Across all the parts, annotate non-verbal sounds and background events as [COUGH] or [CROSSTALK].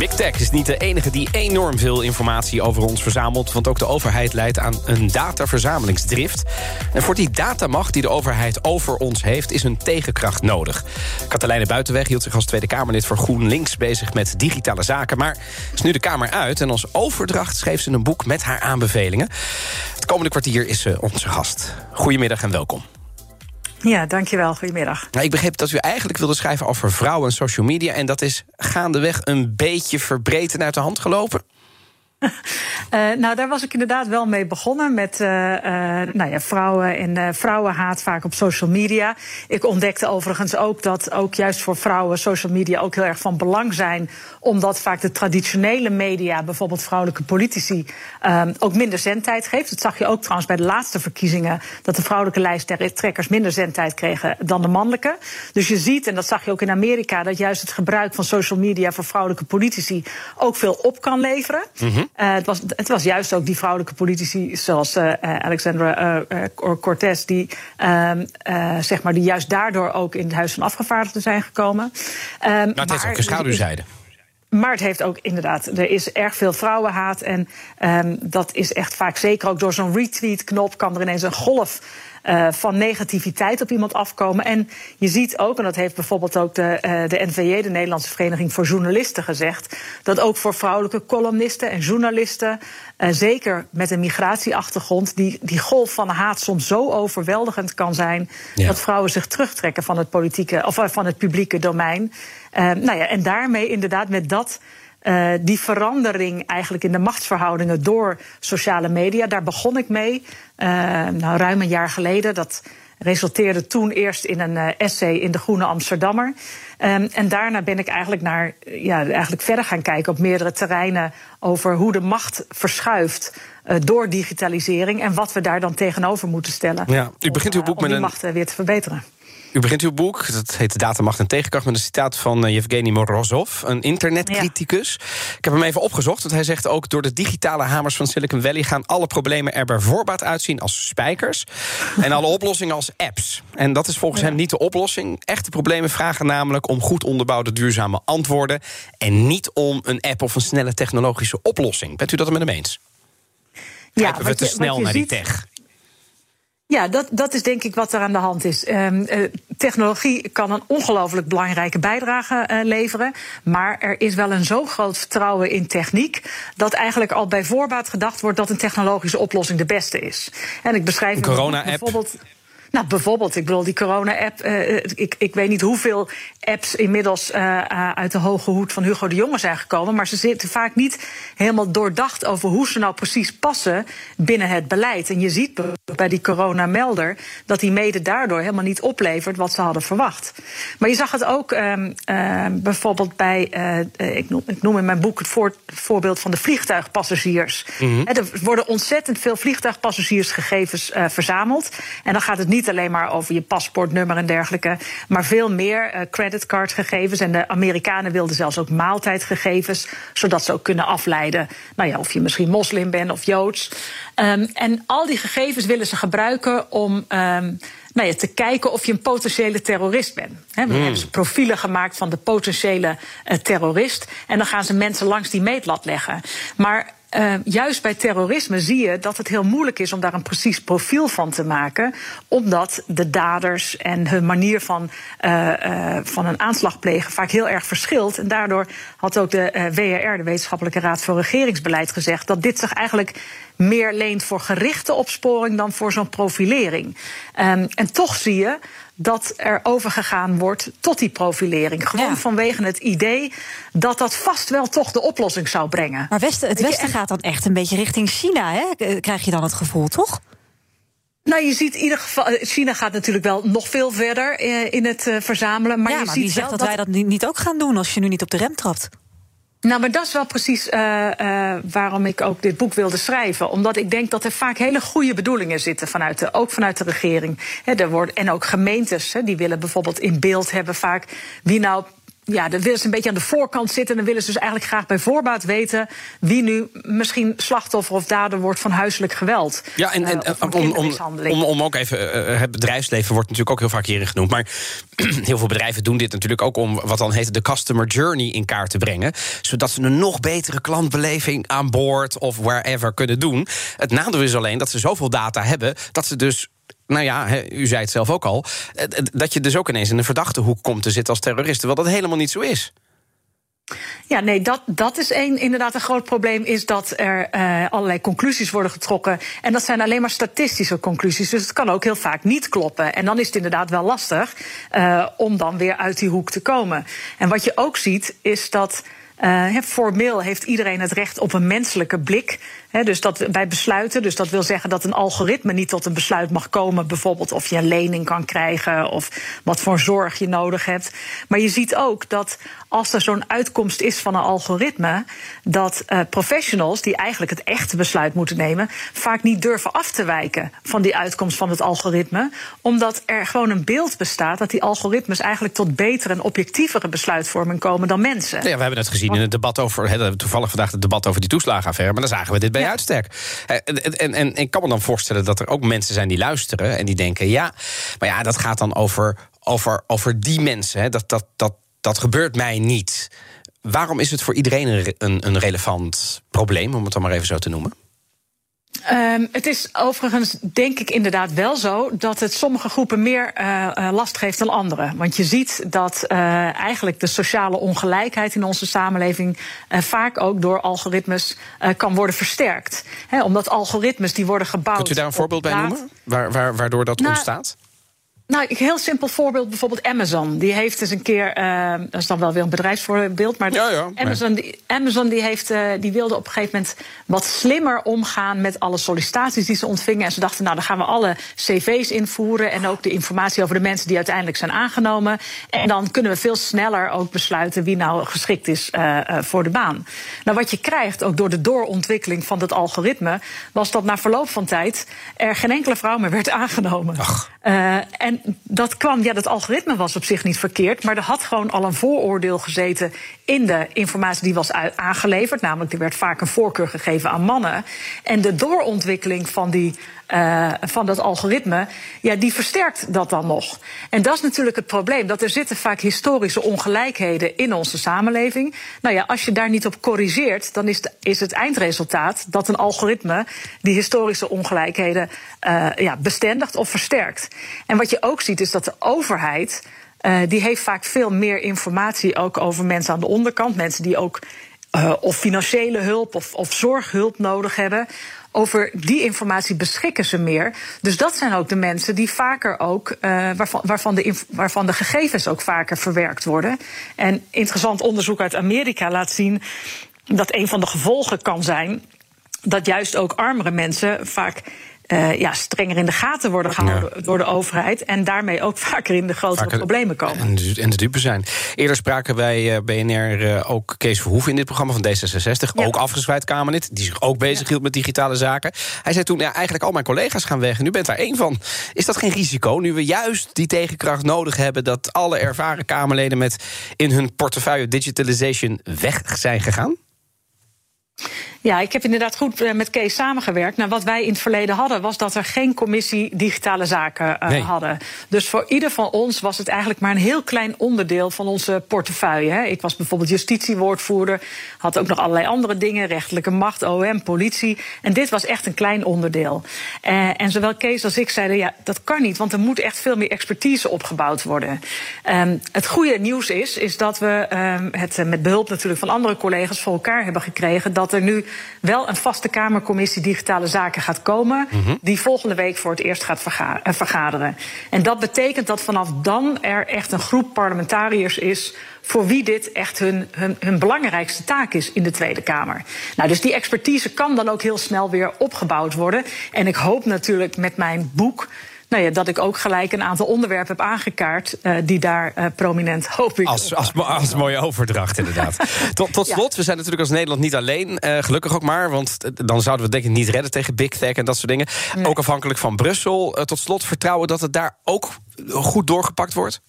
Big Tech is niet de enige die enorm veel informatie over ons verzamelt... want ook de overheid leidt aan een dataverzamelingsdrift. En voor die datamacht die de overheid over ons heeft... is een tegenkracht nodig. Katelijne Buitenweg hield zich als Tweede Kamerlid voor GroenLinks... bezig met digitale zaken, maar is nu de Kamer uit... en als overdracht schreef ze een boek met haar aanbevelingen. Het komende kwartier is ze onze gast. Goedemiddag en welkom. Ja, dankjewel. Goedemiddag. Nou, ik begreep dat u eigenlijk wilde schrijven over vrouwen en social media... en dat is gaandeweg een beetje verbreed en uit de hand gelopen? Uh, [LAUGHS] nou, daar was ik inderdaad wel mee begonnen met uh, uh, nou ja, vrouwen en vrouwenhaat vaak op social media. Ik ontdekte overigens ook dat ook juist voor vrouwen social media ook heel erg van belang zijn, omdat vaak de traditionele media, bijvoorbeeld vrouwelijke politici, ook minder zendtijd geeft. Dat zag je ook trouwens bij de laatste verkiezingen, dat de vrouwelijke lijsttrekkers minder zendtijd kregen dan de mannelijke. Dus je ziet, en dat zag je ook in Amerika, dat juist het gebruik van social media voor vrouwelijke politici ook veel op kan leveren. Mm uh, het, was, het was juist ook die vrouwelijke politici zoals uh, Alexandra uh, Cortez, die, ehm, zeg maar, die juist daardoor ook in het Huis van Afgevaardigden zijn gekomen. Um, maar het heeft ook een schaduwzijde. Maar het heeft ook inderdaad, er is erg veel vrouwenhaat. En um, dat is echt vaak, zeker ook door zo'n retweet-knop, kan er ineens een golf uh, van negativiteit op iemand afkomen. En je ziet ook, en dat heeft bijvoorbeeld ook de, uh, de NVJ, de Nederlandse Vereniging voor Journalisten, gezegd, dat ook voor vrouwelijke columnisten en journalisten, uh, zeker met een migratieachtergrond, die, die golf van haat soms zo overweldigend kan zijn, ja. dat vrouwen zich terugtrekken van het, politieke, of van het publieke domein. nou ja, en daarmee inderdaad met dat. Uh, die verandering eigenlijk in de machtsverhoudingen door sociale media, daar begon ik mee. Uh, nou, ruim een jaar geleden. Dat resulteerde toen eerst in een uh, essay in de Groene Amsterdammer. Um, en daarna ben ik eigenlijk, naar, ja, eigenlijk verder gaan kijken op meerdere terreinen over hoe de macht verschuift door digitalisering en wat we daar dan tegenover moeten stellen. Ja, u begint uw boek om, om met die macht weer te verbeteren. U begint uw boek, dat heet Datamacht en Tegenkracht... met een citaat van uh, Yevgeny Morozov, een internetcriticus. Ja. Ik heb hem even opgezocht, want hij zegt ook... door de digitale hamers van Silicon Valley... gaan alle problemen er bij voorbaat uitzien als spijkers... en alle oplossingen als apps. En dat is volgens ja. hem niet de oplossing. Echte problemen vragen namelijk om goed onderbouwde duurzame antwoorden... en niet om een app of een snelle technologische oplossing. Bent u dat er met hem eens? Ja, Kijken we te je, snel naar ziet... die tech? Ja, dat, dat is denk ik wat er aan de hand is. Um, uh, technologie kan een ongelooflijk belangrijke bijdrage uh, leveren. Maar er is wel een zo groot vertrouwen in techniek. dat eigenlijk al bij voorbaat gedacht wordt dat een technologische oplossing de beste is. En ik beschrijf een corona-app. bijvoorbeeld. Nou, bijvoorbeeld, ik bedoel, die corona-app. Uh, ik, ik weet niet hoeveel apps inmiddels uh, uit de hoge hoed van Hugo de Jonge zijn gekomen. Maar ze zitten vaak niet helemaal doordacht over hoe ze nou precies passen binnen het beleid. En je ziet bij die coronamelder dat die mede daardoor helemaal niet oplevert wat ze hadden verwacht. Maar je zag het ook um, uh, bijvoorbeeld bij, ik, noem, ik, noem, in mijn boek het, voor, het voorbeeld van de vliegtuigpassagiers. Mm -hmm. Er worden ontzettend veel vliegtuigpassagiersgegevens verzameld. En dan gaat het niet niet alleen maar over je paspoortnummer en dergelijke, maar veel meer uh, creditcardgegevens. En de Amerikanen wilden zelfs ook maaltijdgegevens, zodat ze ook kunnen afleiden nou ja, of je misschien moslim bent of joods. Um, en al die gegevens willen ze gebruiken om. Um, nou ja, te kijken of je een potentiële terrorist bent. He, dan mm. hebben ze profielen gemaakt van de potentiële uh, terrorist. En dan gaan ze mensen langs die meetlat leggen. Maar uh, juist bij terrorisme zie je dat het heel moeilijk is om daar een precies profiel van te maken. Omdat de daders en hun manier van, uh, uh, van een aanslag plegen vaak heel erg verschilt. En daardoor had ook de WRR, de Wetenschappelijke Raad voor Regeringsbeleid, gezegd dat dit zich eigenlijk meer leent voor gerichte opsporing dan voor zo'n profilering. Um, en toch zie je dat er overgegaan wordt tot die profilering. Gewoon ja. vanwege het idee dat dat vast wel toch de oplossing zou brengen. Maar Westen, het Westen gaat dan echt een beetje richting China, hè? krijg je dan het gevoel, toch? Nou, je ziet in ieder geval, China gaat natuurlijk wel nog veel verder in het verzamelen. Maar ja, je maar ziet wie zegt dat, wij dat niet ook gaan doen als je nu niet op de rem trapt? Nou, maar dat is wel precies uh, uh, waarom ik ook dit boek wilde schrijven. Omdat ik denk dat er vaak hele goede bedoelingen zitten, vanuit ook vanuit de regering. Er wordt, en ook gemeentes, die willen bijvoorbeeld in beeld hebben vaak wie nou ja, dan willen ze een beetje aan de voorkant zitten. En dan willen ze dus eigenlijk graag bij voorbaat weten wie nu misschien slachtoffer of dader wordt van huiselijk geweld. Ja, en, en uh, om, om, om, om, ook even, uh, het bedrijfsleven wordt natuurlijk ook heel vaak hierin genoemd. Maar [CLEARS THROAT] heel veel bedrijven doen dit natuurlijk ook om wat dan heet de customer journey in kaart te brengen. Zodat ze een nog betere klantbeleving aan boord of wherever kunnen doen. Het nadeel is alleen dat ze zoveel data hebben dat ze dus nou ja, u zei het zelf ook al, eh, dat je dus ook ineens in een verdachte hoek komt te zitten als terrorist, terwijl dat helemaal niet zo is. Ja, nee, dat, dat is een, inderdaad een groot probleem. Is dat er uh, allerlei conclusies worden getrokken. En dat zijn alleen maar statistische conclusies. Dus het kan ook heel vaak niet kloppen. En dan is het inderdaad wel lastig uh, om dan weer uit die hoek te komen. En wat je ook ziet, is dat. Formeel heeft iedereen het recht op een menselijke blik dus dat bij besluiten, dus dat wil zeggen dat een algoritme niet tot een besluit mag komen, bijvoorbeeld of je een lening kan krijgen of wat voor zorg je nodig hebt. Maar je ziet ook dat als er zo'n uitkomst is van een algoritme, dat uh, professionals die eigenlijk het echte besluit moeten nemen, vaak niet durven af te wijken van die uitkomst van het algoritme, omdat er gewoon een beeld bestaat dat die algoritmes eigenlijk tot betere en objectievere besluitvorming komen dan mensen. Ja, we hebben het gezien in het debat over, toevallig vandaag het debat over die toeslagenaffaire, maar dan zagen we dit bij bij uitstek. En, en, en, ik kan me dan voorstellen dat er ook mensen zijn die luisteren en die denken: ja, maar ja, dat gaat dan over, over, over die mensen. Hè. Dat, dat, dat, dat gebeurt mij niet. Waarom is het voor iedereen een, een relevant probleem, om het dan maar even zo te noemen? Um, het is overigens, denk ik inderdaad wel zo, dat het sommige groepen meer uh, last geeft dan anderen. Want je ziet dat uh, eigenlijk de sociale ongelijkheid in onze samenleving vaak ook door algoritmes kan worden versterkt. He, omdat algoritmes die worden gebouwd. Kunt u daar een voorbeeld bij noemen? Waar, waar, waardoor dat nou, ontstaat? Nou, een heel simpel voorbeeld, bijvoorbeeld Amazon. Die heeft eens een keer, uh, dat is dan wel weer een bedrijfsvoorbeeld, maar, ja, ja, Amazon, die, Amazon die, heeft, uh, die wilde op een gegeven moment wat slimmer omgaan met alle sollicitaties die ze ontvingen. En ze dachten, nou, dan gaan we alle cv's invoeren en ook de informatie over de mensen die uiteindelijk zijn aangenomen. En dan kunnen we veel sneller ook besluiten wie nou geschikt is uh, voor de baan. Nou, wat je krijgt, ook door de doorontwikkeling van het algoritme, was dat na verloop van tijd er geen enkele vrouw meer werd aangenomen. en dat kwam, ja, dat algoritme was op zich niet verkeerd, maar er had gewoon al een vooroordeel gezeten in de informatie die was aangeleverd. Namelijk, er werd vaak een voorkeur gegeven aan mannen. En de doorontwikkeling van die uh, van dat algoritme, ja, die versterkt dat dan nog. En dat is natuurlijk het probleem. Dat er zitten vaak historische ongelijkheden in onze samenleving. Nou ja, als je daar niet op corrigeert, dan is, is het eindresultaat dat een algoritme die historische ongelijkheden uh, ja, bestendigt of versterkt. En wat je ook ziet, is dat de overheid. Uh, die heeft vaak veel meer informatie ook over mensen aan de onderkant. Mensen die ook of financiële hulp of, of zorghulp nodig hebben over die informatie beschikken ze meer. Dus dat zijn ook de mensen die vaker ook, uh, waarvan, waarvan, de, waarvan de gegevens ook vaker verwerkt worden. En interessant onderzoek uit Amerika laat zien dat een van de gevolgen kan zijn dat juist ook armere mensen vaak uh, ja, strenger in de gaten worden gehouden door de overheid. En daarmee ook [LAUGHS] vaker in de grotere problemen komen. En de, dupe zijn. Eerder spraken bij uh, BNR uh, ook Kees Verhoeven in dit programma van D66. Ook afgezwaaid Kamerlid. Die zich ook bezig hield met digitale zaken. Hij zei toen: ja, eigenlijk al mijn collega's gaan weg. En u bent daar één van. Is dat geen risico? Nu we juist die tegenkracht nodig hebben. dat alle ervaren Kamerleden met in hun portefeuille digitalization weg zijn gegaan? Ja, ik heb inderdaad goed eh, met Kees samengewerkt. Nou, wat wij in het verleden hadden, was dat er geen commissie digitale zaken uh, hadden. Dus voor ieder van ons was het eigenlijk maar een heel klein onderdeel van onze portefeuille. Hè. Ik was bijvoorbeeld justitiewoordvoerder, had ook nog allerlei andere dingen, rechtelijke macht, OM, politie. En dit was echt een klein onderdeel. Uh, en zowel Kees als ik zeiden, ja, dat kan niet, want er moet echt veel meer expertise opgebouwd worden. Um, het goede nieuws is, is dat we um, het met behulp natuurlijk van andere collega's voor elkaar hebben gekregen dat er nu wel een vaste Kamercommissie Digitale Zaken gaat komen. Mhm. Die volgende week voor het eerst gaat eh, vergaderen. En dat betekent dat vanaf dan er echt een groep parlementariërs is voor wie dit echt hun, hun, hun, belangrijkste taak is in de Tweede Kamer. Nou, dus die expertise kan dan ook heel snel weer opgebouwd worden. En ik hoop natuurlijk met mijn boek nou ja, dat ik ook gelijk een aantal onderwerpen heb aangekaart die daar prominent hoop ik. Als, als, als, mooie overdracht, inderdaad. [LAUGHS] tot, tot slot, we zijn natuurlijk als Nederland niet alleen. gelukkig ook maar, want dan zouden we denk ik niet redden tegen Big Tech en dat soort dingen. Ook afhankelijk van Brussel. tot slot vertrouwen dat het daar ook goed doorgepakt wordt?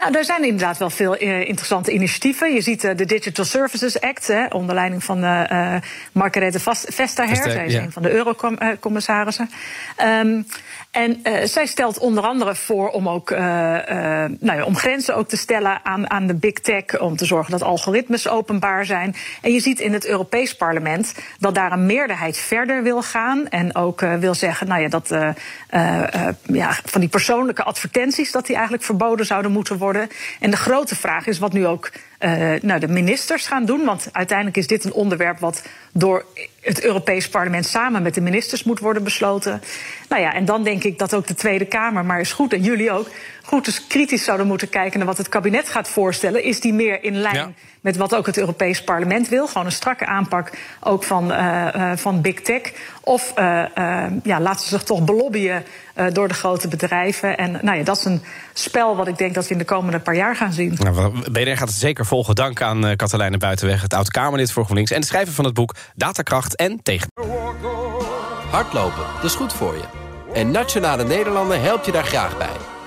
Nou, er zijn inderdaad wel veel uh, interessante initiatieven. Je ziet uh, de Digital Services Act, hè, onder leiding van uh, Margarethe Vestager. Zij is een van de eurocommissarissen. Um, en zij stelt onder andere voor om ook nou ja, om grenzen ook te stellen aan, aan de big tech, om te zorgen dat algoritmes openbaar zijn. En je ziet in het Europees Parlement dat daar een meerderheid verder wil gaan en ook wil zeggen, nou ja, dat ja, van die persoonlijke advertenties dat die eigenlijk verboden zouden moeten worden. En de grote vraag is wat nu ook nou, de ministers gaan doen. Want uiteindelijk is dit een onderwerp wat door het Europees Parlement samen met de ministers moet worden besloten. Nou ja, en dan denk ik dat ook de Tweede Kamer, maar is goed, en jullie ook, goed dus kritisch zouden moeten kijken naar wat het kabinet gaat voorstellen. Is die meer in lijn met wat ook het Europees Parlement wil? Gewoon een strakke aanpak ook van, uh, uh, van big tech. Of uh, ja, laten ze zich toch belobbyen door de grote bedrijven. En nou ja, dat is een spel wat ik denk dat we in de komende paar jaar gaan zien. Nou, BNR gaat het zeker volgen. Dank aan uh, Katelijne Buitenweg, het oud-Kamerlid voor GroenLinks... en de schrijver van het boek Datakracht en Tegen. Hardlopen, dat is goed voor je. En Nationale Nederlanden helpt je daar graag bij.